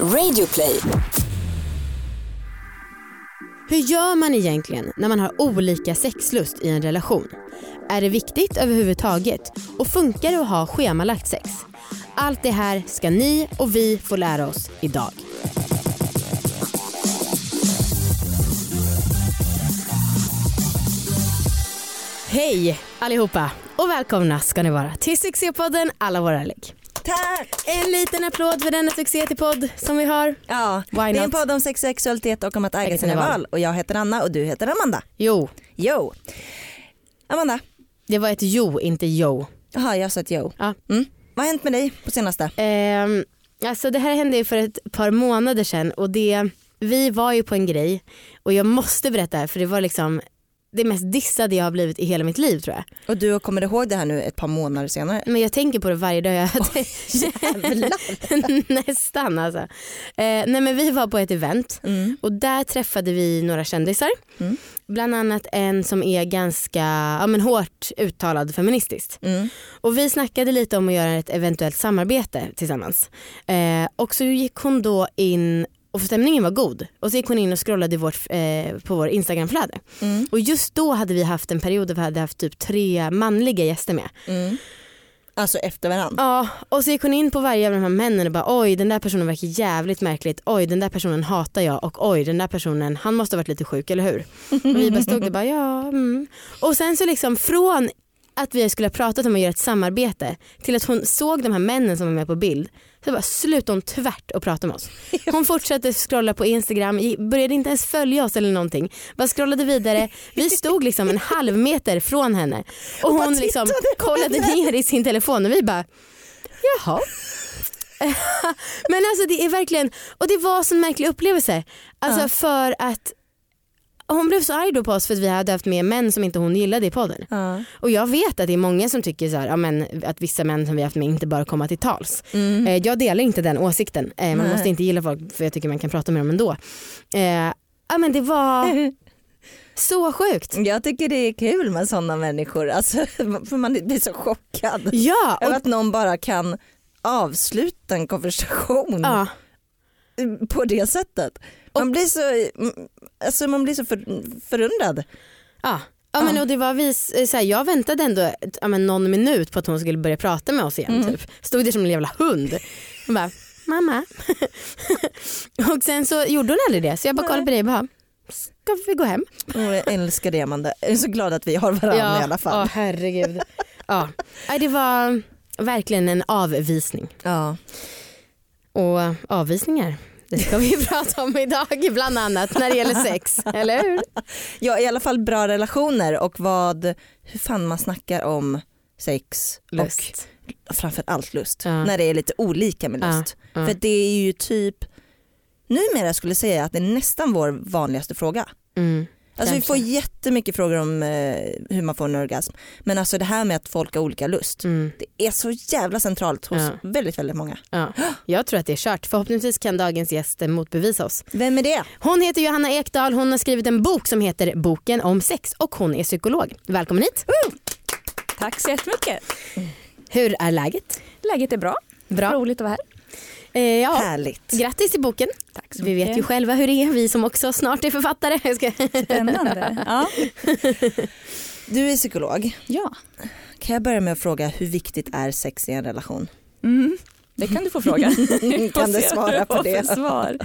Radioplay. Hur gör man egentligen när man har olika sexlust i en relation? Är det viktigt överhuvudtaget? Och funkar det att ha schemalagt sex? Allt det här ska ni och vi få lära oss idag. Hej allihopa och välkomna ska ni vara till succépodden Alla våra lägg. Tack! En liten applåd för denna succé till podd som vi har. Ja, det är en podd om sex sexualitet och om att äga sina val. Och jag heter Anna och du heter Amanda. Jo, Jo. Amanda, det var ett jo, inte jo. jaha jag sa ett jo. Ja. Mm. Vad har hänt med dig på senaste? Ehm, alltså det här hände ju för ett par månader sedan och det, vi var ju på en grej och jag måste berätta för det var liksom det mest dissade jag har blivit i hela mitt liv tror jag. Och du kommer ihåg det här nu ett par månader senare? Men jag tänker på det varje dag. Jag Nästan alltså. Eh, nej men vi var på ett event Mm. och där träffade vi några kändisar. Mm. Bland annat en som är ganska ja, men hårt uttalad feministiskt. Mm. Och vi snackade lite om att göra ett eventuellt samarbete tillsammans. Eh, och så gick hon då in och stämningen var god och så gick hon in och scrollade vårt, eh, på vår instagramflöde. Mm. Och just då hade vi haft en period där vi hade haft typ tre manliga gäster med. Mm. Alltså efter varandra? Ja och så gick hon in på varje av de här männen och bara oj den där personen verkar jävligt märkligt, oj den där personen hatar jag och oj den där personen han måste ha varit lite sjuk eller hur? Och vi bara stod där och bara ja mm. Och sen så liksom från att vi skulle ha pratat om att göra ett samarbete till att hon såg de här männen som var med på bild så bara slutade hon tvärt och prata med oss. Hon fortsatte scrolla på Instagram, började inte ens följa oss eller någonting. Bara scrollade vidare. Vi stod liksom en halv meter från henne och hon liksom kollade ner i sin telefon och vi bara jaha. Men alltså det är verkligen, och det var en sån märklig upplevelse. Alltså Ja. för att hon blev så arg då på oss för att vi hade haft med män som inte hon gillade i podden. Ja. Och jag vet att det är många som tycker så här, ja, men, att vissa män som vi har haft med inte bör komma till tals. Mm. Eh, jag delar inte den åsikten. Eh, man Nej. måste inte gilla folk för jag tycker man kan prata med dem ändå. Eh, ja, men det var så sjukt. Jag tycker det är kul med sådana människor, alltså, för man blir så chockad Ja, över och, att någon bara kan avsluta en konversation ja, på det sättet. Man blir så, alltså man blir så för, förundrad. ja. Ja, men, Ja. och det var vi, så här, jag väntade ändå ja, men någon minut på att hon skulle börja prata med oss igen. Mm. Typ. Stod där som en jävla hund. Hon bara, mamma. och sen så gjorde hon aldrig det så jag bara kollade på dig och bara, ska vi gå hem? Jag älskar det Amanda. Jag är så glad att vi har varandra i alla fall. Ja, herregud. ja. Det var verkligen en avvisning. Ja. Och avvisningar, det ska vi prata om idag bland annat när det gäller sex, eller hur? ja i alla fall bra relationer och vad, hur fan man snackar om sex Lust. och framför allt lust. Ja. När det är lite olika med Ja, lust. ja. För det är ju typ, numera skulle jag säga att det är nästan vår vanligaste fråga. Mm. Alltså vi får jättemycket frågor om eh, hur man får en orgasm. Men alltså det här med att folk har olika lust. Mm. Det är så jävla centralt hos Ja. väldigt väldigt många. Ja. Jag tror att det är kört. Förhoppningsvis kan dagens gäst eh, motbevisa oss. Vem är det? Hon heter Johanna Ekdahl, hon har skrivit en bok som heter Boken om sex och hon är psykolog. Välkommen hit. Tack så jättemycket. Hur är läget? Läget är bra. Bra. Roligt att vara här. Eh, ja. Härligt. Grattis till boken. Tack så Vi vet ju själva hur det är, vi som också snart är författare. Spännande. Ja. Du är psykolog. ja. Kan jag börja med att fråga hur viktigt är sex i en relation? Mm. Det kan du få fråga. Kan du svara på det? Svar.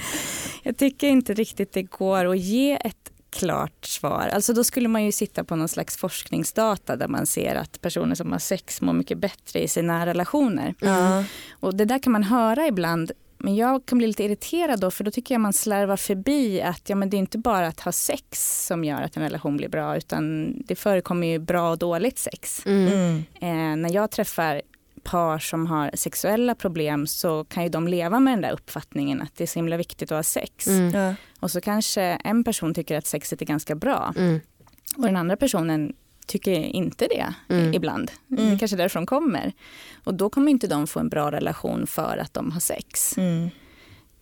Jag tycker inte riktigt det går att ge ett klart svar. Alltså då skulle man ju sitta på någon slags forskningsdata där man ser att personer som har sex mår mycket bättre i sina relationer. Ja. Och det där kan man höra ibland. Men jag kan bli lite irriterad då för då tycker jag man slarvar förbi att ja, men det är inte bara att ha sex som gör att en relation blir bra utan det förekommer ju bra och dåligt sex. Mm. Mm. Eh, när jag träffar par som har sexuella problem så kan ju de leva med den där uppfattningen att det är så himla viktigt att ha sex. Mm. Ja. Och så kanske en person tycker att sexet är ganska bra Mm. och den andra personen tycker inte det Mm. ibland. Mm. Det kanske är därifrån kommer. Och då kommer inte de få en bra relation för att de har sex. Mm.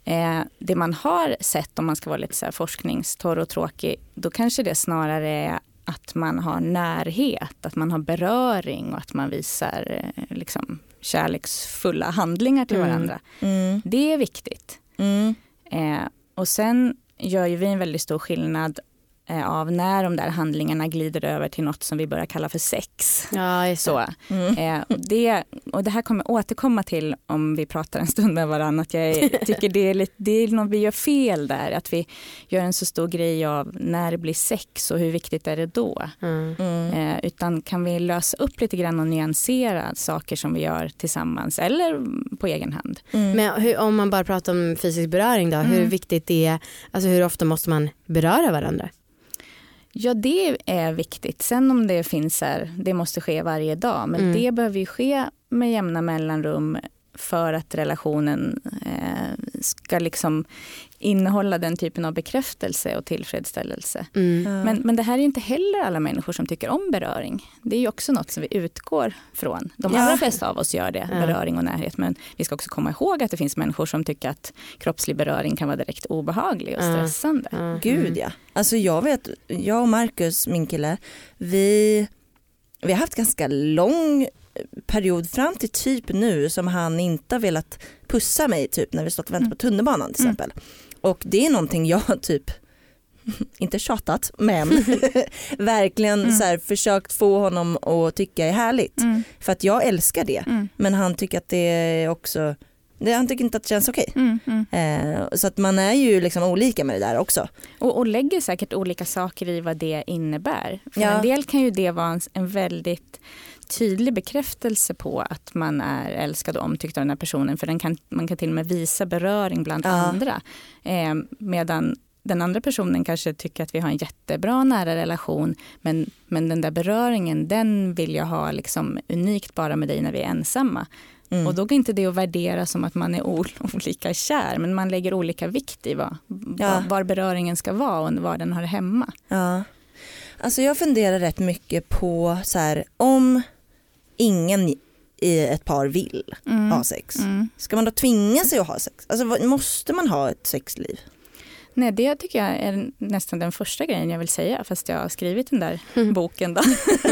Eh, det man har sett om man ska vara lite så här forskningstorr och tråkig, då kanske det snarare är att man har närhet, att man har beröring och att man visar eh, liksom, kärleksfulla handlingar till Mm. varandra. Mm. Det är viktigt. Mm. Eh, och sen gör ju vi en väldigt stor skillnad av när de där handlingarna glider över till något som vi börjar kalla för sex. Ja. Så, Mm. eh, och, det, och det här kommer jag återkomma till om vi pratar en stund med varandra. Att jag tycker det är, lite, det är något vi gör fel där. Att vi gör en så stor grej av när det blir sex och hur viktigt är det då. Mm. Mm. Eh, utan kan vi lösa upp lite grann och nyansera saker som vi gör tillsammans eller på egen hand. Mm. Men hur, om man bara pratar om fysisk beröring då, hur Mm. viktigt det är, alltså hur ofta måste man beröra varandra? Ja, det är viktigt. Sen om det finns här, det måste ske varje dag. Men Mm. det behöver ju ske med jämna mellanrum för att relationen eh, ska liksom innehålla den typen av bekräftelse och tillfredsställelse. Mm. Ja. Men, men det här är inte heller alla människor som tycker om beröring. Det är ju också något som vi utgår från. De Ja. allra flesta av oss gör det, Ja. beröring och närhet. Men vi ska också komma ihåg att det finns människor som tycker att kroppslig beröring kan vara direkt obehaglig och Ja. stressande. Ja. Gud ja. Alltså jag vet, jag och Marcus, min kille, vi, vi har haft ganska lång period fram till typ nu som han inte har velat pussa mig typ när vi stått och väntat på tunnelbanan till Mm. Och det är någonting jag typ inte tjatat men verkligen Mm. så här, försökt få honom att tycka är härligt. Mm. För att jag älskar det Mm. men han tycker att det är också, det, han tycker inte att det känns okej. Mm. Mm. Eh, så att man är ju liksom olika med det där också. Och, och lägger säkert olika saker i vad det innebär. För Ja. en del kan ju det vara en, en väldigt tydlig bekräftelse på att man är älskad och omtyckt av den här personen. För den kan, man kan till och med visa beröring bland Ja. andra. Eh, medan den andra personen kanske tycker att vi har en jättebra nära relation men, men den där beröringen den vill jag ha liksom unikt bara med dig när vi är ensamma. Mm. Och då går inte det att värdera som att man är ol- olika kär men man lägger olika vikt i vad, Ja. var, var beröringen ska vara och var den hör hemma. Ja. Alltså jag funderar rätt mycket på så här, om ingen i ett par vill Mm. ha sex, Mm. ska man då tvinga sig att ha sex? Alltså måste man ha ett sexliv? Nej, det tycker jag är nästan den första grejen jag vill säga fast jag har skrivit den där Mm. boken. Då.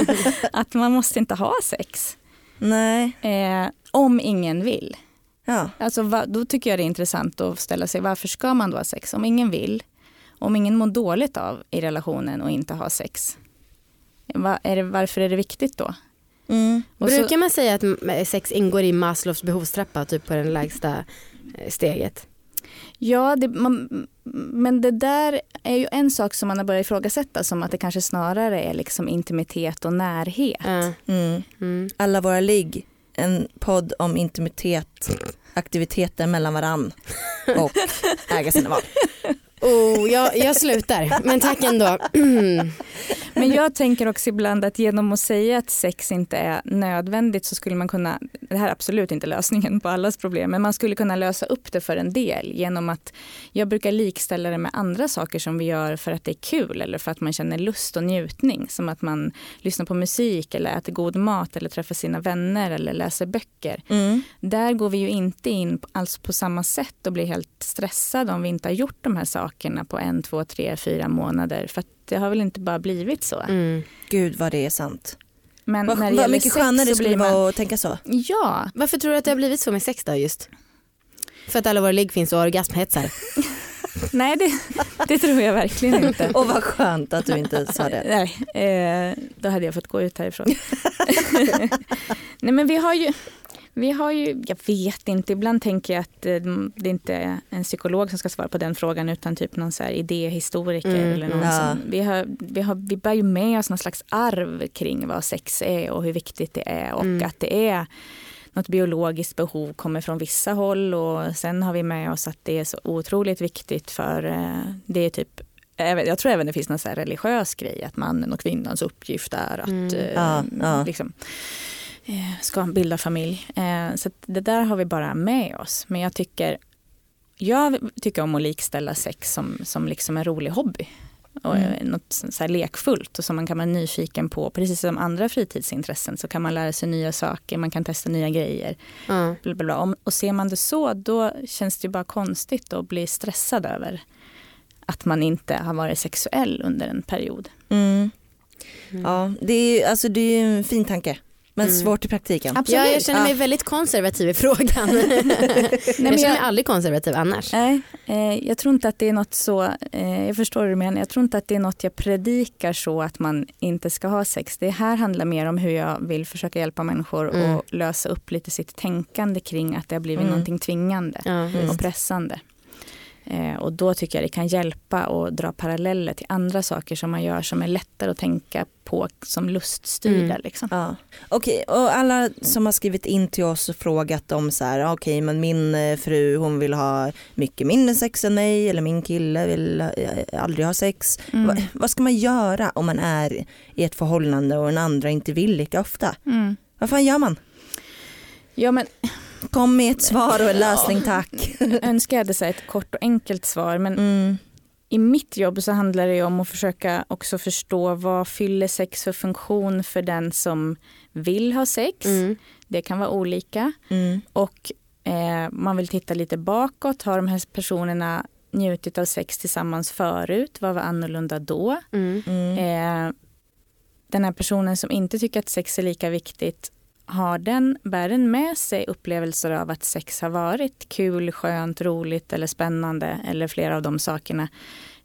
att man måste inte ha sex Nej, eh, om ingen vill. ja. Alltså, va, då tycker jag det är intressant att ställa sig varför ska man då ha sex? Om ingen vill, om ingen mår dåligt av i relationen och inte ha sex. Va, är det, varför är det viktigt då? Mm. Och så- Brukar man säga att m- sex ingår i Maslows behovstrappa, typ på den lägsta eh, steget? Ja, det, man, men det där är ju en sak som man har börjat ifrågasätta som att det kanske snarare är liksom intimitet och närhet. Mm. Mm. Alla våra ligg, en podd om intimitet, aktiviteter mellan varann och äga sina val. Oh, jag, jag slutar, men tack ändå. Men jag tänker också ibland att genom att säga att sex inte är nödvändigt så skulle man kunna, det här är absolut inte lösningen på allas problem, men man skulle kunna lösa upp det för en del genom att jag brukar likställa det med andra saker som vi gör för att det är kul eller för att man känner lust och njutning. Som att man lyssnar på musik eller äter god mat eller träffar sina vänner eller läser böcker. Mm. Där går vi ju inte in alls på samma sätt och blir helt stressade om vi inte har gjort de här sakerna på en, två, tre, fyra månader. För att det har väl inte bara blivit så. Mm. Gud vad det är sant. Men Vad, när det vad mycket sex skönare det så skulle man... vara att tänka så. Ja, Varför tror du att det har blivit så med sex då just? För att alla våra ligg finns och orgasmhetsar. nej det, det tror jag verkligen inte. Och vad skönt att du inte sa det. Nej, eh, då hade jag fått gå ut härifrån. nej men vi har ju, vi har ju, jag vet inte, ibland tänker jag att eh, det inte är en psykolog som ska svara på den frågan utan typ någon så här idéhistoriker Mm, eller någon ja. som, vi, har, vi, har, vi bär ju med oss någon slags arv kring vad sex är och hur viktigt det är och Mm. att det är något biologiskt behov kommer från vissa håll och sen har vi med oss att det är så otroligt viktigt för eh, det är typ jag tror även det finns någon så religiös grej att mannen och kvinnans uppgift är att Mm. eh, Ja, ja. Liksom, ska bilda familj. Eh, så det där har vi bara med oss. Men jag tycker, jag tycker om att likställa sex som, som liksom en rolig hobby. Och Mm. eh, något så lekfullt och som man kan vara nyfiken på. Precis som andra fritidsintressen så kan man lära sig nya saker, man kan testa nya grejer. Ja. Bla bla bla. Och ser man det så då känns det bara konstigt att bli stressad över att man inte har varit sexuell under en period. Mm. Mm. Ja, det är, alltså, det är en fin tanke. Men Mm. svårt i praktiken. Absolut. Ja, jag känner mig Ja. väldigt konservativ i frågan. Nej, jag men känner mig jag, aldrig konservativ annars. nej, eh, jag tror inte att det är något så, eh, jag förstår hur du menar, jag tror inte att det är något jag predikar så att man inte ska ha sex. Det här handlar mer om hur jag vill försöka hjälpa människor Mm. och lösa upp lite sitt tänkande kring att det har blivit Mm. någonting tvingande. Ja, och pressande. Eh, och då tycker jag det kan hjälpa att dra paralleller till andra saker som man gör som är lättare att tänka på som luststyrda. Mm. Liksom. Ja. Okej, och alla som har skrivit in till oss och frågat om så här, okej men min eh, fru hon vill ha mycket mindre sex än mig eller min kille vill eh, aldrig ha sex. Mm. Va, vad ska man göra om man är i ett förhållande och den andra inte vill lika ofta? Mm. Vad fan gör man? Ja, men Kom med ett svar och en lösning tack. jag önskar jag hade så ett kort och enkelt svar. Men Mm. i mitt jobb så handlar det om att försöka också förstå vad fyller sex för funktion för den som vill ha sex. Mm. Det kan vara olika. Mm. Och eh, man vill titta lite bakåt. Har de här personerna njutit av sex tillsammans förut? Vad var annorlunda då? Mm. Eh, den här personen som inte tycker att sex är lika viktigt, har den, bär den med sig upplevelser av att sex har varit kul, skönt, roligt eller spännande eller flera av de sakerna?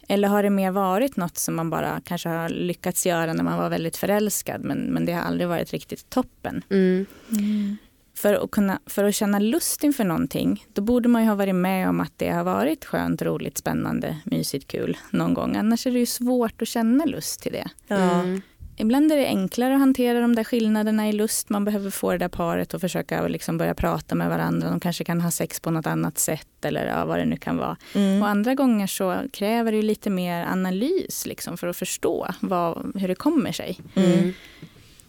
Eller har det mer varit något som man bara kanske har lyckats göra när man var väldigt förälskad men, men det har aldrig varit riktigt toppen? Mm. För att, kunna, för att känna lust inför någonting, då borde man ju ha varit med om att det har varit skönt, roligt, spännande, mysigt, kul någon gång. Annars är det ju svårt att känna lust till det. Mm. Ibland är det enklare att hantera de där skillnaderna i lust. Man behöver få det där paret att försöka liksom börja prata med varandra. De kanske kan ha sex på något annat sätt eller ja, vad det nu kan vara. Mm. Och andra gånger så kräver det lite mer analys liksom, för att förstå vad, hur det kommer sig. Mm.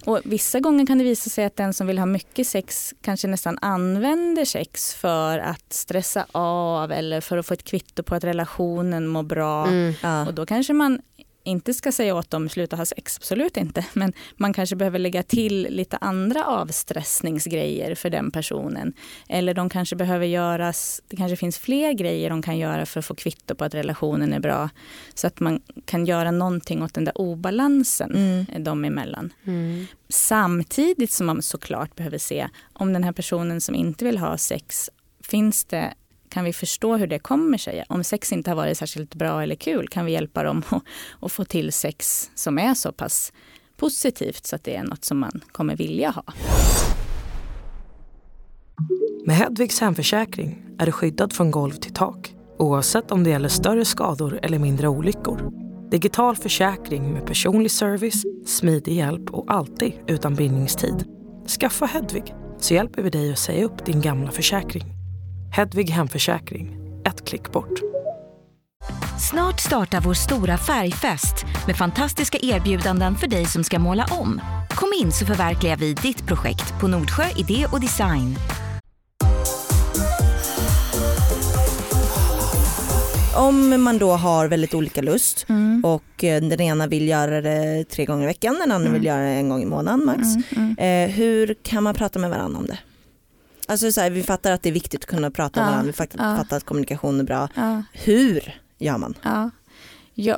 Och vissa gånger kan det visa sig att den som vill ha mycket sex kanske nästan använder sex för att stressa av eller för att få ett kvitto på att relationen mår bra. Mm. Ja. Och då kanske man inte ska säga åt dem sluta ha sex, absolut inte. Men man kanske behöver lägga till lite andra avstressningsgrejer för den personen. Eller de kanske behöver göras, det kanske finns fler grejer de kan göra för att få kvitto på att relationen är bra. Så att man kan göra någonting åt den där obalansen Mm. dem emellan. Mm. Samtidigt som man såklart behöver se om den här personen som inte vill ha sex, finns det kan vi förstå hur det kommer sig? Om sex inte har varit särskilt bra eller kul, kan vi hjälpa dem att, att få till sex som är så pass positivt så att det är något som man kommer vilja ha? Med Hedvigs hemförsäkring är du skyddad från golv till tak oavsett om det gäller större skador eller mindre olyckor. Digital försäkring med personlig service, smidig hjälp och alltid utan bindningstid. Skaffa Hedvig så hjälper vi dig att säga upp din gamla försäkring. Hedvig hemförsäkring, ett klick bort. Snart startar vår stora färgfest med fantastiska erbjudanden för dig som ska måla om. Kom in så förverkligar vi ditt projekt på Nordsjö Idé och Design. Om man då har väldigt olika lust Mm. och eh, den ena vill göra det tre gånger i veckan, den andra vill göra det en gång i månaden max. Mm, mm. Eh, hur kan man prata med varandra om det? Alltså så här, vi fattar att det är viktigt att kunna prata med Ja, varandra, vi fattar, ja. fattar att kommunikation är bra. Ja, Hur gör man? ja.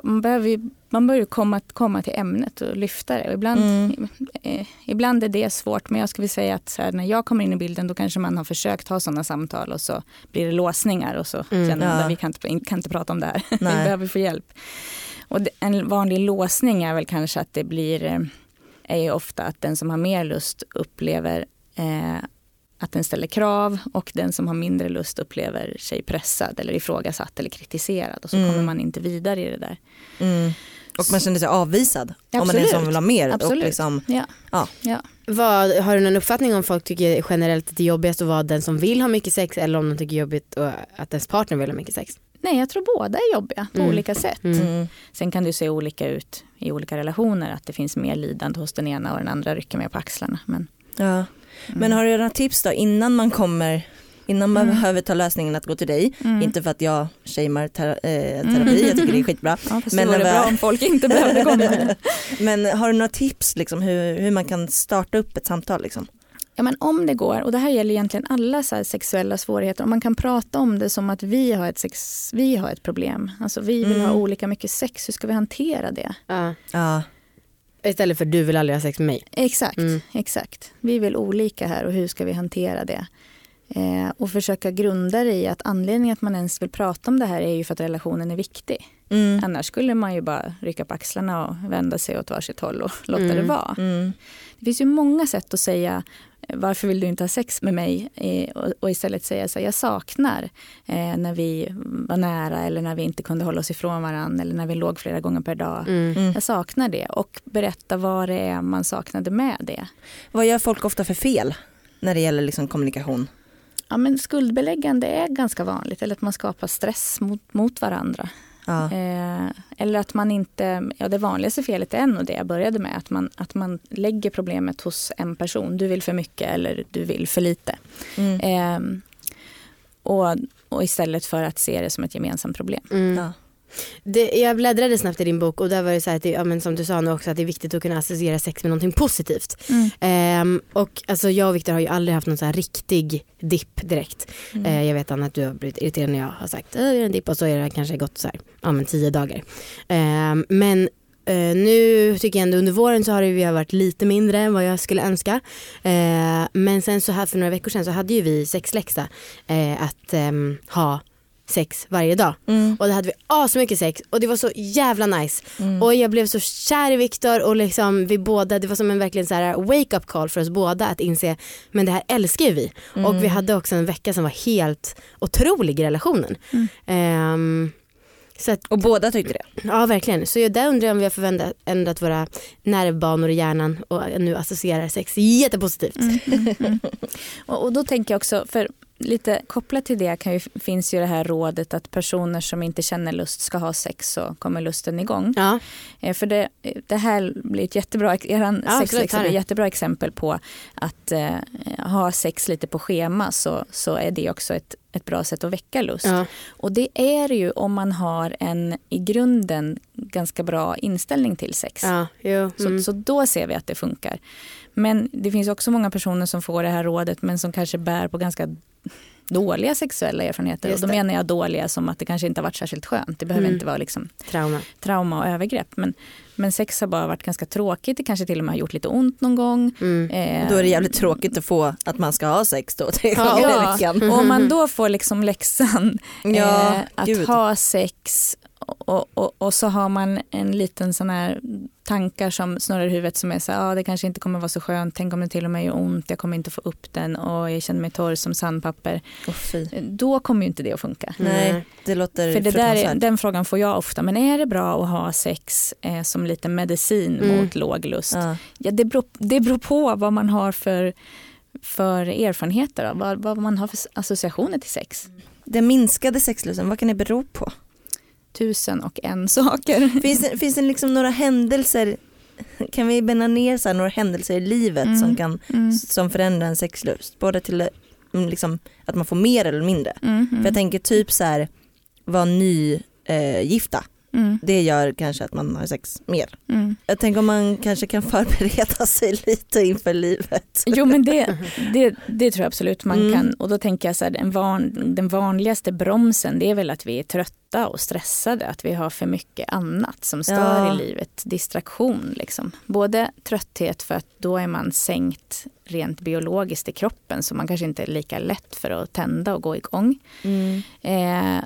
Man, behöver, ju- man bör ju komma, komma till ämnet och lyfta det. Och ibland, Mm. eh, ibland är det svårt, men jag skulle säga att här, när jag kommer in i bilden då kanske man har försökt ha sådana samtal och så blir det låsningar och så Mm, känner man ja. att vi kan inte, kan inte prata om det här. vi behöver få hjälp. Och det, en vanlig låsning är väl kanske att det blir, eh, är ju ofta att den som har mer lust upplever eh, att den ställer krav och den som har mindre lust upplever sig pressad eller ifrågasatt eller kritiserad och så Mm. kommer man inte vidare i det där. Mm. Och man känner sig avvisad om man är den som Absolut. vill ha mer. Och Absolut. liksom, Ja. Ja. Ja. Vad, har du någon uppfattning om folk tycker generellt att det är jobbigast att vara den som vill ha mycket sex eller om de tycker det är jobbigt och att ens partner vill ha mycket sex? Nej, jag tror båda är jobbiga på Mm. olika sätt. Mm. mm. Sen kan det se olika ut i olika relationer, att det finns mer lidande hos den ena och den andra rycker mer på axlarna. Men, Ja. Men har du några tips då innan man kommer, innan man Mm. behöver ta lösningen att gå till dig? mm. Inte för att jag shamear ter- eh, terapi, jag tycker det är skitbra. ja, men det bra om folk inte behövde komma. Men har du några tips liksom, hur, hur man kan starta upp ett samtal? Liksom? Ja, men om det går, och det här gäller egentligen alla så här sexuella svårigheter, om man kan prata om det som att vi har ett, sex, vi har ett problem. Alltså vi vill Mm. ha olika mycket sex, hur ska vi hantera det? Ja. Ja. Istället för du vill aldrig ha sex med mig. Exakt, Mm. exakt. Vi väl olika här och hur ska vi hantera det? Eh, och försöka grunda det i att anledningen att man ens vill prata om det här är ju för att relationen är viktig. Mm. Annars skulle man ju bara rycka på axlarna och vända sig åt varsitt håll och låta Mm. det vara. Mm. Det finns ju många sätt att säga varför vill du inte ha sex med mig? Och, och istället säga så här, jag saknar eh, när vi var nära eller när vi inte kunde hålla oss ifrån varandra eller när vi låg flera gånger per dag. Mm. Mm. Jag saknar det och berätta vad det är man saknade med det. Vad gör folk ofta för fel när det gäller liksom kommunikation? Ja, men skuldbeläggande är ganska vanligt eller att man skapar stress mot, mot varandra. Ja. Eh, eller att man inte, ja det vanligaste felet är nog det jag började med, att man, att man lägger problemet hos en person. Du vill för mycket eller du vill för lite. Mm. Eh, och, och istället för att se det som ett gemensamt problem. Mm. Ja. Det, jag bläddrade snabbt i din bok och där var det så här att det, ja, men som du sa nu också att det är viktigt att kunna associera sex med någonting positivt. Ehm, och alltså jag och Viktor har ju aldrig haft någon så här riktig dipp direkt. Mm. Eh, jag vet Anna att du har blivit irriterad när jag har sagt att det är en dipp och så är det kanske gått så här, ja men tio dagar. Ehm, men eh, nu tycker jag ändå under våren så har det ju varit lite mindre än vad jag skulle önska. Eh, men sen så här för några veckor sedan så hade ju vi sexläxa eh, att ehm, ha sex varje dag. Mm. Och då hade vi asmycket sex och det var så jävla nice. Mm. Och jag blev så kär i Viktor och liksom vi båda, det var som en verkligen så här wake up call för oss båda att inse men det här älskar ju vi. Mm. Och vi hade också en vecka som var helt otrolig i relationen. Ehm, så att, Och båda tyckte det. ja verkligen. Så jag, där undrar jag om vi har förvändat, ändrat våra nervbanor i hjärnan och nu associerar sex jättepositivt. Och, och då tänker jag också, för lite kopplat till det kan ju, finns ju det här rådet att personer som inte känner lust ska ha sex så kommer lusten igång. Ja, Eh, För det, det här blir ett jättebra, eran Ja, sexläxa blir ett jättebra exempel på att eh, ha sex lite på schema så, så är det också ett, ett bra sätt att väcka lust. ja. Och det är ju om man har en i grunden ganska bra inställning till sex. ja jo, Så, mm. så då ser vi att det funkar. Men det finns också många personer som får det här rådet men som kanske bär på ganska dåliga sexuella erfarenheter. Och då menar jag dåliga som att det kanske inte har varit särskilt skönt. Det behöver Mm. inte vara liksom trauma. trauma och övergrepp. Men, men sex har bara varit ganska tråkigt. Det kanske till och med har gjort lite ont någon gång. Mm. Eh, Då är det jävligt tråkigt att få att man ska ha sex då tre Ja, gånger i ja. veckan. och om man då får liksom läxan Ja, eh, att gud. ha sex och, och, och så har man en liten sån här tankar som snurrar i huvudet som är så här, ah, det kanske inte kommer vara så skönt, tänk om det till och med gör ont, jag kommer inte få upp den och jag känner mig torr som sandpapper. Fy. Då kommer ju inte det att funka. Nej, det låter För det där den frågan får jag ofta, men är det bra att ha sex eh, som lite medicin Mm. mot låg lust? Ja. Ja, det, beror, det beror på vad man har för, för erfarenheter, då, vad, vad man har för associationer till sex. Den minskade sexlusten, vad kan det bero på? Tusen och en saker. Finns det, finns det liksom några händelser, kan vi bena ner så här, några händelser i livet Mm. som, kan, Mm. som förändrar en sexlust? Både till mm, liksom, att man får mer eller mindre. Mm. För jag tänker typ så här, vara nygifta, eh, gifta. Mm. det gör kanske att man har sex mer. Mm. Jag tänker om man kanske kan förbereda sig lite inför livet. Jo men det, det, det tror jag absolut man Mm. kan. Och då tänker jag så här, den, van, den vanligaste bromsen det är väl att vi är trötta och stressade. Att vi har för mycket annat som stör Ja. i livet. Distraktion liksom. Både trötthet för att då är man sänkt rent biologiskt i kroppen så man kanske inte är lika lätt för att tända och gå igång. Eh,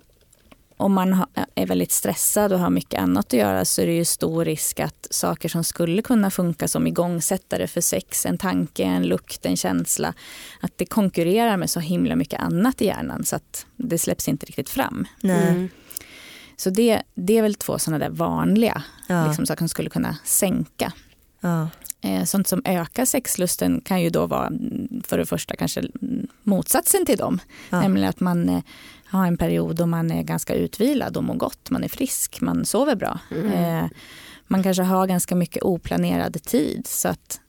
om man är väldigt stressad och har mycket annat att göra så är det ju stor risk att saker som skulle kunna funka som igångsättare för sex, en tanke, en lukt, en känsla, att det konkurrerar med så himla mycket annat i hjärnan så att det släpps inte riktigt fram. Nej. Mm. Så det, det är väl två sådana där vanliga Ja. liksom, saker som skulle kunna sänka. Ja. Eh, Sånt som ökar sexlusten kan ju då vara mm, för det första kanske motsatsen till dem. Ja. Nämligen att man har en period då man är ganska utvilad och mår gott, man är frisk, man sover bra. Eh, Man kanske har ganska mycket oplanerad tid. Så att,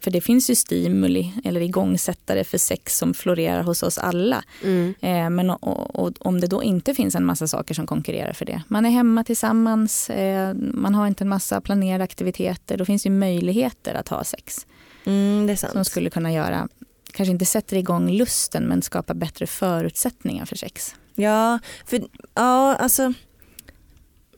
för det finns ju stimuli eller igångsättare för sex som florerar hos oss alla. Mm. Eh, Men och, och, om det då inte finns en massa saker som konkurrerar för det. Man är hemma tillsammans, eh, man har inte en massa planerade aktiviteter. Då finns ju möjligheter att ha sex. Mm. Som skulle kunna göra, kanske inte sätter igång lusten men skapar bättre förutsättningar för sex. Ja, för ja, alltså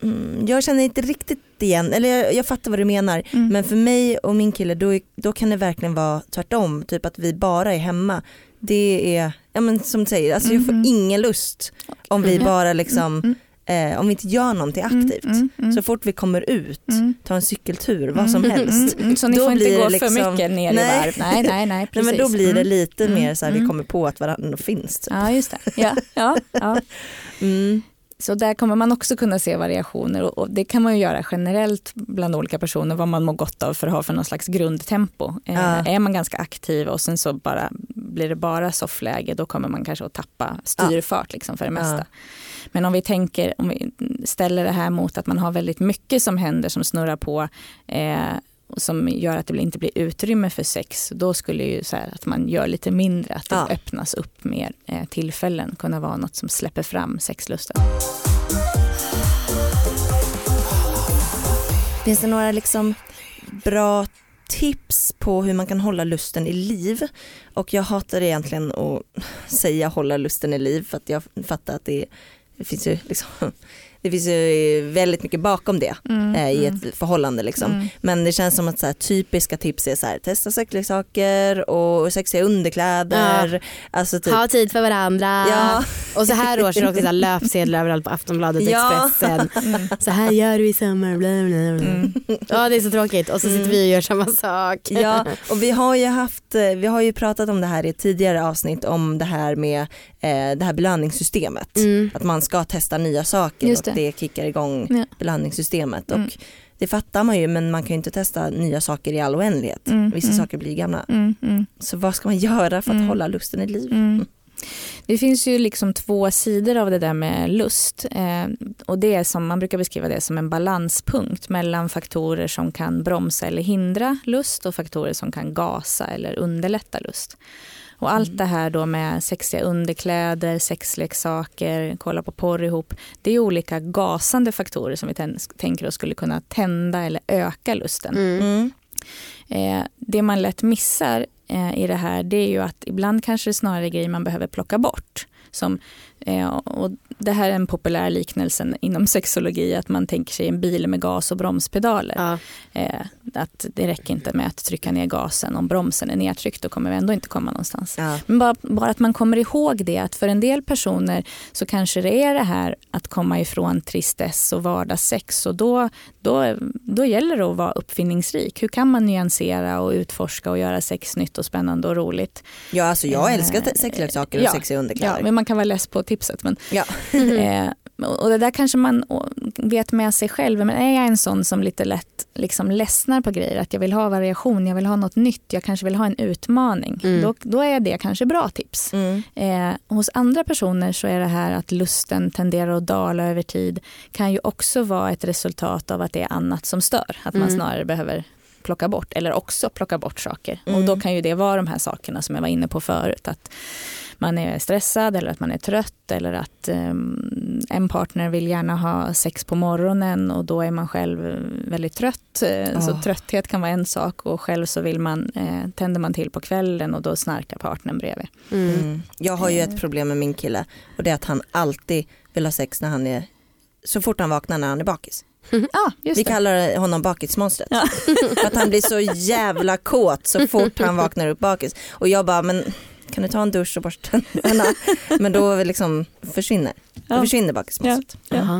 mm, jag känner inte riktigt igen, eller jag, jag fattar vad du menar. Mm. Men för mig och min kille då, då kan det verkligen vara tvärtom. Typ att vi bara är hemma. Det är, ja men som du säger, alltså jag får Mhm. ingen lust om vi Mm. bara liksom, Mm. Eh, om vi inte gör någonting Mm, aktivt. mm, mm. Så fort vi kommer ut, Mm. ta en cykeltur, vad som helst. Mm, mm, så ni får inte gå liksom- för mycket ner Nej. i varv. Nej, nej, nej, Nej, precis. men då blir det Mm. lite Mm, mer så här, vi mm. kommer på att varandra finns. Typ. Ja, just det. Ja, ja, ja. Mm. Så där kommer man också kunna se variationer och, det kan man ju göra generellt bland olika personer vad man mår gott av för att ha för någon slags grundtempo. Eh, Ja. Är man ganska aktiv och sen så bara blir det bara soffläge då kommer man kanske att tappa styrfart liksom för det mesta. Ja. Men om vi tänker, om vi ställer det här mot att man har väldigt mycket som händer som snurrar på eh, och som gör att det inte blir utrymme för sex, då skulle ju så här att man gör lite mindre, att det Ja. öppnas upp mer eh, tillfällen, kunna vara något som släpper fram sexlusten. Finns det några liksom bra tips på hur man kan hålla lusten i liv? Och jag hatar egentligen att säga hålla lusten i liv för att jag fattar att det, det finns ju liksom det finns ju väldigt mycket bakom det eh, i ett förhållande liksom. Mm. Men det känns som att så här, typiska tips är så här, testa sexleksaker och sexiga underkläder. Alltså typ, Ha tid för varandra. Ja. Och så här års är det också så här löpsedlar överallt på Aftonbladet och Ja. Expressen. Så här gör vi i sommar. Bla bla bla. Mm. Ja det är så tråkigt och så sitter vi och gör samma sak. Ja, och vi har ju haft, eh, vi har ju pratat om det här i ett tidigare avsnitt om det här med eh, det här belöningssystemet. Mm. Att man ska testa nya saker Just och det. det kickar igång Ja. belöningssystemet. Mm. Och det fattar man ju men man kan ju inte testa nya saker i all oändlighet. Mm, Vissa mm. saker blir gamla. Mm, mm, Så vad ska man göra för att hålla lusten i liv? Det finns ju liksom två sidor av det där med lust. Eh, och det är som, man brukar beskriva det som en balanspunkt mellan faktorer som kan bromsa eller hindra lust och faktorer som kan gasa eller underlätta lust. Och allt det här då med sexiga underkläder, sexleksaker, kolla på porr ihop. Det är olika gasande faktorer som vi tän- tänker oss skulle kunna tända eller öka lusten. Mm. Mm. Eh, det man lätt missar eh, i det här det är ju att ibland kanske det snarare är grejer man behöver plocka bort. Som, och det här är en populär liknelsen inom sexologi att man tänker sig en bil med gas och bromspedaler. Ja. Eh, att det räcker inte med att trycka ner gasen om bromsen är nedtryckt då kommer vi ändå inte komma någonstans. Ja. Men bara, bara att man kommer ihåg det att för en del personer så kanske det är det här att komma ifrån tristess och vardagssex och då, då, då gäller det att vara uppfinningsrik. Hur kan man nyansera och utforska och göra sex nytt och spännande och roligt? ja alltså jag Eh, älskar sexleksaker och ja. sexiga Ja, underkläder. men man kan vara less på tipset. Men, Ja. eh, och det där kanske man vet med sig själv. Men är jag en sån som lite lätt liksom ledsnar på grejer, att jag vill ha variation, jag vill ha något nytt, jag kanske vill ha en utmaning. Mm. Då, då är det kanske bra tips. Mm. Eh, hos andra personer så är det här att lusten tenderar att dala över tid kan ju också vara ett resultat av att det är annat som stör. Att man Mm. snarare behöver plocka bort eller också plocka bort saker. Och Mm. då kan ju det vara de här sakerna som jag var inne på förut. Att man är stressad eller att man är trött eller att ehm, en partner vill gärna ha sex på morgonen och då är man själv eh, väldigt trött. Eh, Så Ah. trötthet kan vara en sak och själv så vill man, eh, tänder man till på kvällen och då snarkar partnern bredvid. Mm. Mm. Jag har ju ett problem med min kille och det är att han alltid vill ha sex när han är så fort han vaknar när han är bakis. Ja, just Vi det. kallar honom bakismonstret. Ja. Att han blir så jävla kåt så fort han vaknar upp bakis. Och jag bara, men kan du ta en dusch och borsta tänderna? Men då liksom försvinner, då Ja. försvinner bakismonstret. Ja. Aha.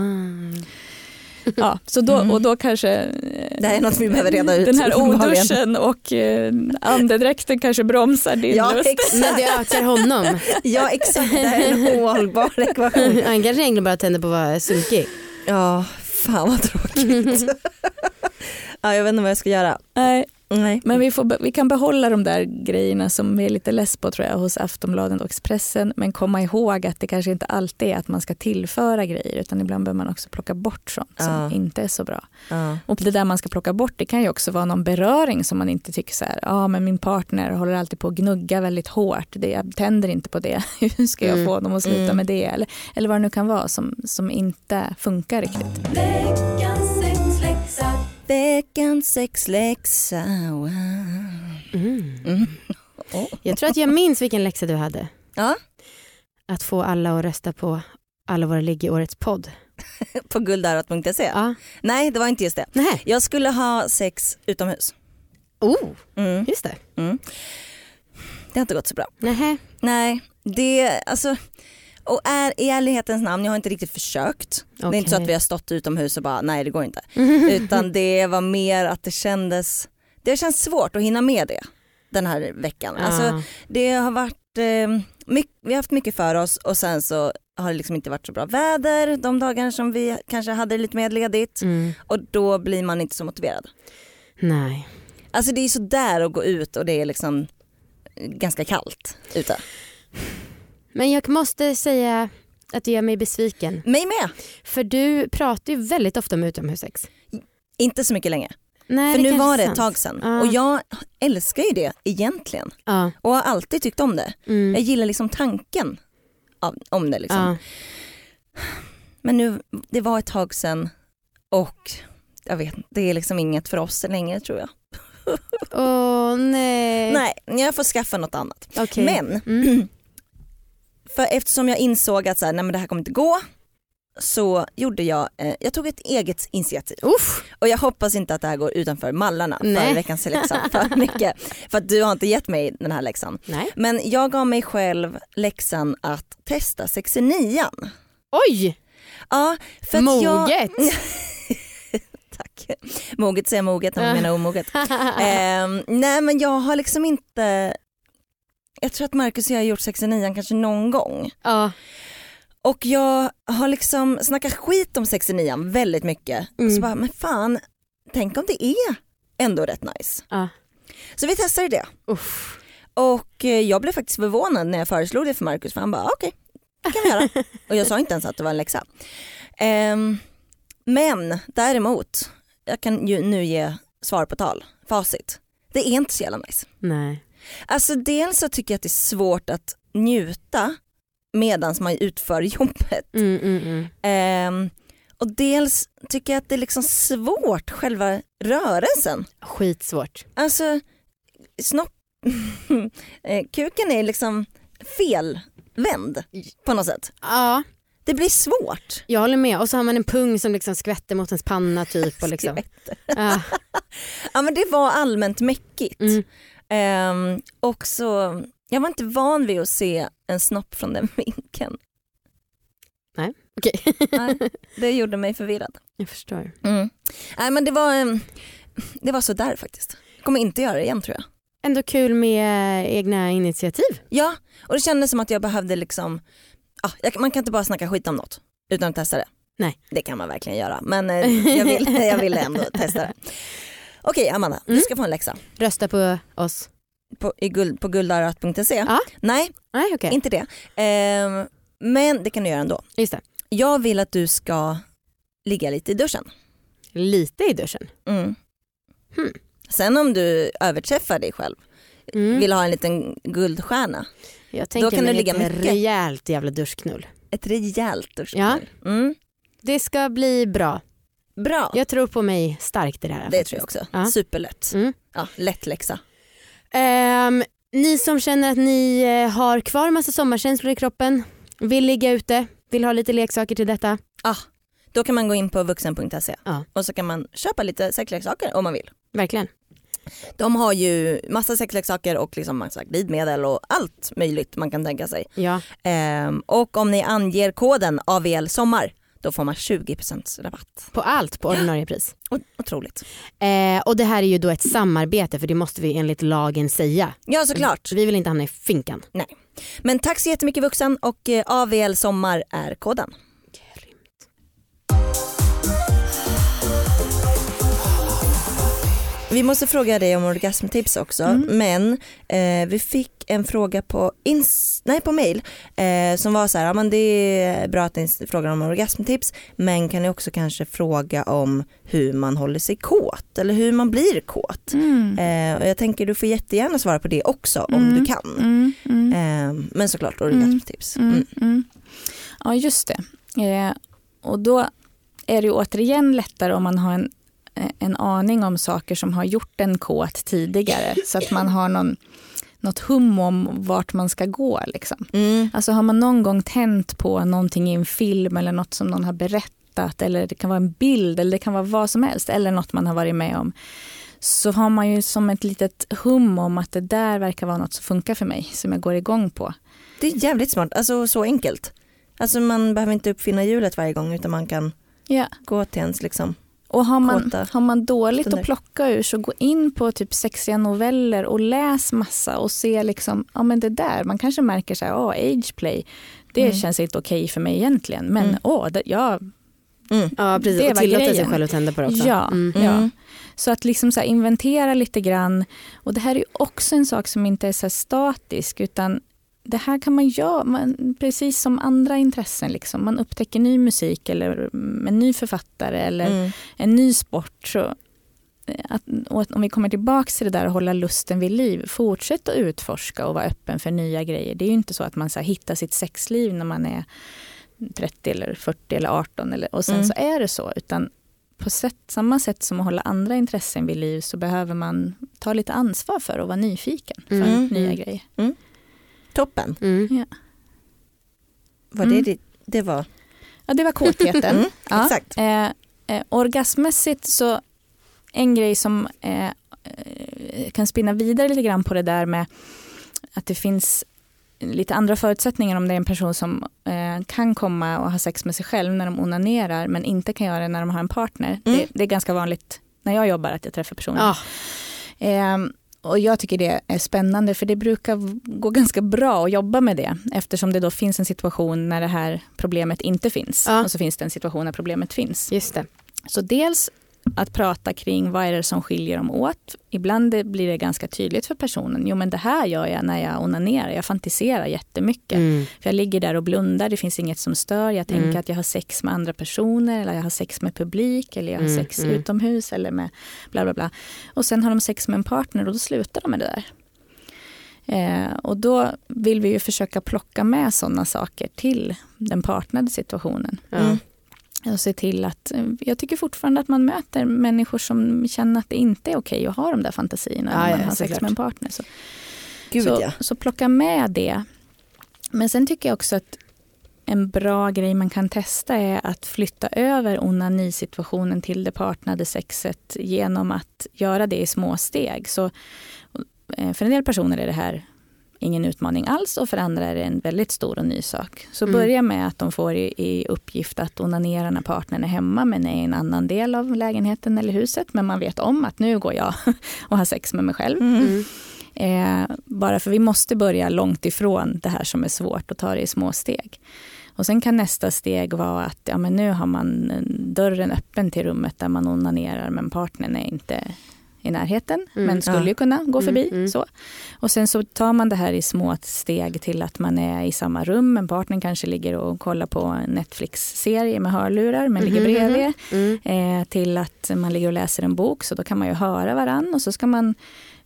Ja, så då, Mm. och då kanske eh, Det här är något vi behöver reda ut. den här oduschen och eh, andedräkten kanske bromsar din Ja, lust. Men det ökar honom. Ja exakt, det här är en ohållbar ekvation. Han kanske egentligen bara tänder på att vara sunkig. Ja, fan vad tråkigt. ja, jag vet inte vad jag ska göra. Nej, Nej. men vi, får, vi kan behålla de där grejerna som vi är lite less på tror jag hos Aftonbladet och Expressen. Men komma ihåg att det kanske inte alltid är att man ska tillföra grejer utan ibland behöver man också plocka bort sånt som Ja. inte är så bra. Ja. Och det där man ska plocka bort det kan ju också vara någon beröring som man inte tycker så här, ja ah, men min partner håller alltid på att gnugga väldigt hårt, det, jag tänder inte på det, hur ska jag Mm. få dem att sluta Mm. med det? Eller, eller vad det nu kan vara som, som inte funkar riktigt. Veckans sexläxa. Wow. Mm. Mm. Jag tror att jag minns vilken läxa du hade. Ja. Att få alla att rösta på Alla våra ligg i årets podd. på guldörat.se. Ja. Nej det var inte just det. Nej. Jag skulle ha sex utomhus. Oh, Mm. just det. Mm. Det har inte gått så bra. Nähä. Nej, det alltså och är i ärlighetens namn, jag har inte riktigt försökt. Det är inte så att vi har stått utomhus och bara nej det går inte. Utan det var mer att det kändes, det har känts svårt att hinna med det den här veckan. Alltså, Ja. det har varit, eh, mycket, vi har haft mycket för oss och sen så har det liksom inte varit så bra väder de dagarna som vi kanske hade lite mer ledigt Mm. och då blir man inte så motiverad. Nej. Alltså det är så där att gå ut och det är liksom ganska kallt ute. Men jag måste säga att det gör mig besviken. Mig med, För du pratar ju väldigt ofta om utomhussex. inte så mycket längre. Nej, För nu var det ett tag sedan Ja. och jag älskar ju det egentligen Ja. och har alltid tyckt om det. Mm. Jag gillar liksom tanken av, om det liksom. Ja. Men nu, det var ett tag sedan och jag vet det är liksom inget för oss längre tror jag. Åh nej. Nej, jag får skaffa något annat. Okej. Men Mm. För eftersom jag insåg att så här, nej men det här kommer inte gå så gjorde jag, eh, jag tog ett eget initiativ. Uff. Och jag hoppas inte att det här går utanför mallarna för Nej. veckans läxa för mycket. För att du har inte gett mig den här läxan. Nej. Men jag gav mig själv läxan att testa 69 Oj, Ja, för att jag... moget. Tack. Moget säger moget när man menar omoget. Ehm, nej men jag har liksom inte, jag tror att Marcus och jag har gjort 69 kanske någon gång. ja. Och jag har liksom snackat skit om 69 väldigt mycket. Mm. Så bara, men fan, tänk om det är ändå rätt nice. Ja. Så vi testade det. Uff. Och eh, jag blev faktiskt förvånad när jag föreslog det för Marcus för han bara okej, det kan vi göra. och jag sa inte ens att det var en läxa. Ehm, men däremot, jag kan ju nu ge svar på tal, facit. Det är inte så jävla nice. Nej. Alltså dels så tycker jag att det är svårt att njuta medan man utför jobbet. Mm, mm, mm. Ehm, och dels tycker jag att det är liksom svårt, själva rörelsen. Skitsvårt. Alltså snopp, eh, kuken är liksom felvänd på något sätt. Ja, Det blir svårt. jag håller med. Och så har man en pung som liksom skvätter mot ens panna typ. Och liksom. ja. Ja men det var allmänt mäckigt. Mm. Ehm, och så, jag var inte van vid att se en snopp från den vinkeln. Okej, Nej, det gjorde mig förvirrad. jag förstår. Mm. Nej men det var, ehm, det var så där faktiskt. Kommer inte göra det igen tror jag. Ändå kul med egna initiativ. Ja, och det kändes som att jag behövde liksom, ah, jag, man kan inte bara snacka skit om något utan att testa det. Nej. Det kan man verkligen göra men eh, jag, vill, jag ville ändå testa det. Okej Amanda, Mm. du ska få en läxa Rösta på oss. på, i guld, på guldarat.se. Ja. Nej, Nej okej, inte det. Ehm, men det kan du göra ändå. just det. Jag vill att du ska ligga lite i duschen. Lite i duschen. Mm. Hmm. Sen om du överträffar dig själv, Mm. vill ha en liten guldstjärna, Jag tänker kan mig du ligga ett mycket. rejält jävla duschknull. ett rejält Ja. duschknull. Mm. Det ska bli bra. Bra. Jag tror på mig starkt i det här. Det faktiskt. tror jag också. Ja. Superlätt. Mm. Ja, lätt läxa. Ehm, ni som känner att ni eh, har kvar massa sommarkänslor i kroppen, vill ligga ute, vill ha lite leksaker till detta. Då kan man gå in på vuxen.se Ja. och så kan man köpa lite sexleksaker om man vill. Verkligen. De har ju massa sexleksaker och liksom massa glidmedel och allt möjligt man kan tänka sig. Ja. Ehm, och om ni anger koden AVL sommar då får man 20% rabatt. På allt på ordinarie pris. Otroligt. Eh, och det här är ju då ett samarbete för det måste vi enligt lagen säga. Ja såklart. Vi vill inte hamna i finkan. Men tack så jättemycket vuxen och eh, AVL sommar är koden. Vi måste fråga dig om orgasmtips också Mm. men eh, vi fick en fråga på, ins- nej, på mail eh, som var så här, ja, men det är bra att ni frågar om orgasmtips men kan ni också kanske fråga om hur man håller sig kåt eller hur man blir kåt. Mm. Eh, och jag tänker du får jättegärna svara på det också om Mm. du kan. Mm, mm. Eh, men såklart orgasmtips. Mm, mm. Ja just det. Eh, och då är det ju återigen lättare om man har en, en aning om saker som har gjort en kåt tidigare. så att man har någon, något hum om vart man ska gå. Liksom. Mm. Alltså har man någon gång tänt på någonting i en film eller något som någon har berättat berättat eller det kan vara en bild eller det kan vara vad som helst eller något man har varit med om så har man ju som ett litet hum om att det där verkar vara något som funkar för mig, som jag går igång på. Det är jävligt smart, alltså så enkelt. Alltså man behöver inte uppfinna hjulet varje gång utan man kan Ja. gå till ens liksom. Och har man, Kåta har man dåligt stunder. att plocka ur så gå in på typ sexiga noveller och läs massa och se liksom, ja men det där, man kanske märker så här, åh, ageplay, det Mm. känns inte okej för mig egentligen, men Mm. åh, det, ja, Ja precis, Det och var tillåta sig själv att tända på det också. Ja, Mm. ja. Mm. Så att liksom så inventera lite grann. Och det här är ju också en sak som inte är så statisk utan det här kan man göra man, precis som andra intressen. Liksom. Man upptäcker ny musik eller en ny författare eller Mm. en ny sport. Så eh, att, att om vi kommer tillbaka till det där att hålla lusten vid liv, fortsätt att utforska och vara öppen för nya grejer. Det är ju inte så att man så här, hittar sitt sexliv när man är 30 eller 40 eller 18 eller, och sen Mm. så är det så. Utan på sätt, samma sätt som att hålla andra intressen vid liv så behöver man ta lite ansvar för att vara nyfiken för Mm. nya Mm. Toppen. Mm. Var det, Mm. det, det var? Ja, det var kåtheten. Mm, ja. exakt. Eh, eh, orgasmmässigt så en grej som eh, eh, kan spinna vidare lite grann på det där med att det finns lite andra förutsättningar om det är en person som eh, kan komma och ha sex med sig själv när de onanerar men inte kan göra det när de har en partner. Mm. Det, det är ganska vanligt när jag jobbar att jag träffar personer. Ja. Ehm, och jag tycker det är spännande för det brukar gå ganska bra att jobba med det eftersom det då finns en situation när det här problemet inte finns Ja. och så finns det en situation när problemet finns. Just det. Så dels att prata kring vad är det som skiljer dem åt. Ibland det blir det ganska tydligt för personen. Jo men det här gör jag när jag onanerar. Jag fantiserar jättemycket. Mm. För jag ligger där och blundar, det finns inget som stör. Jag tänker Mm. att jag har sex med andra personer eller jag har sex med publik eller jag har Mm, sex mm. utomhus eller med bla bla bla. Och sen har de sex med en partner och då slutar de med det där. Eh, och då vill vi ju försöka plocka med sådana saker till den partnade situationen. Mm. Och se till att, eh, jag tycker fortfarande att man möter människor som känner att det inte är okej att ha de där fantasierna Ja, när man ja, har sex såklart. med en partner. Så, Gud så, ja. så plocka med det. Men sen tycker jag också att en bra grej man kan testa är att flytta över onanisituationen till det partnade sexet genom att göra det i små steg. Så, eh, för en del personer är det här ingen utmaning alls och för andra är det en väldigt stor och ny sak. Så Mm. börja med att de får i, i uppgift att onanera när partnern är hemma men är i en annan del av lägenheten eller huset. Men man vet om att nu går jag och har sex med mig själv. Mm. Mm. Eh, bara för vi måste börja långt ifrån det här som är svårt och ta det i små steg. Och sen kan nästa steg vara att ja, men nu har man dörren öppen till rummet där man onanerar men partnern är inte i närheten Mm, men skulle ja. ju kunna gå Mm, förbi. mm. Så. Och sen så tar man det här i små steg till att man är i samma rum men partnern kanske ligger och kollar på en Netflix-serie med hörlurar men ligger bredvid Mm. eh, till att man ligger och läser en bok så då kan man ju höra varann och så ska man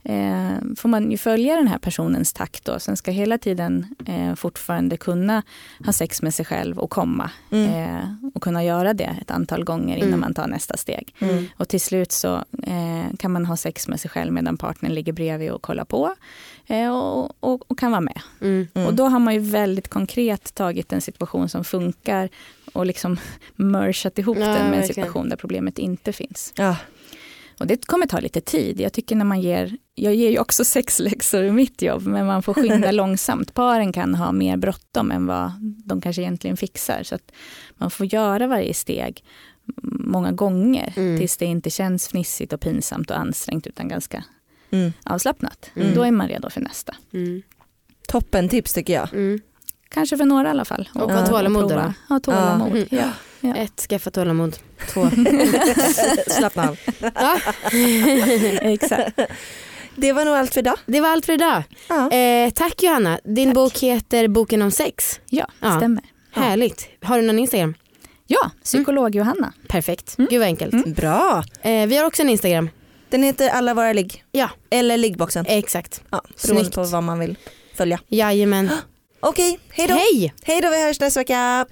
eh, får man ju följa den här personens takt då. Sen ska hela tiden eh, fortfarande kunna ha sex med sig själv och komma Mm. eh, och kunna göra det ett antal gånger innan Mm. man tar nästa steg. Mm. Och till slut så eh, kan man ha sex med sig själv medan partnern ligger bredvid och kollar på eh, och, och, och kan vara med. Mm. Mm. Och då har man ju väldigt konkret tagit en situation som funkar och liksom mergat ihop Ja, den med en verkligen. situation där problemet inte finns. Ja. Och det kommer ta lite tid. Jag tycker när man ger, jag ger ju också sexläxor i mitt jobb, men man får skynda långsamt. Paren kan ha mer bråttom än vad de kanske egentligen fixar. Så att man får göra varje steg många gånger Mm. tills det inte känns fnissigt och pinsamt och ansträngt utan ganska Mm. avslappnat. Mm. Då är man redo för nästa. Mm. Toppen tips tycker jag. Mm. Kanske för några i alla fall. Och ha tålamod? Ja, tålamod. Ja. Ja. Ett, skaffa tålamod. Två. Slappna av. ja. Exakt. Det var nog allt för idag. Det var allt för idag. Ja. Eh, tack Johanna. Din bok heter Boken om sex. Ja, Ja. stämmer. Härligt. Har du någon Instagram? Ja, psykolog Johanna. Perfekt. Mm. Gud vad enkelt. Mm. Bra. Eh, vi har också en Instagram. Den heter Alla våra ligg. Ja. Eller liggboxen. Exakt. Ja, beroende på vad man vill följa. Jajamän. Okej, hej då. Hej! Hej då, vi hörs nästa vecka.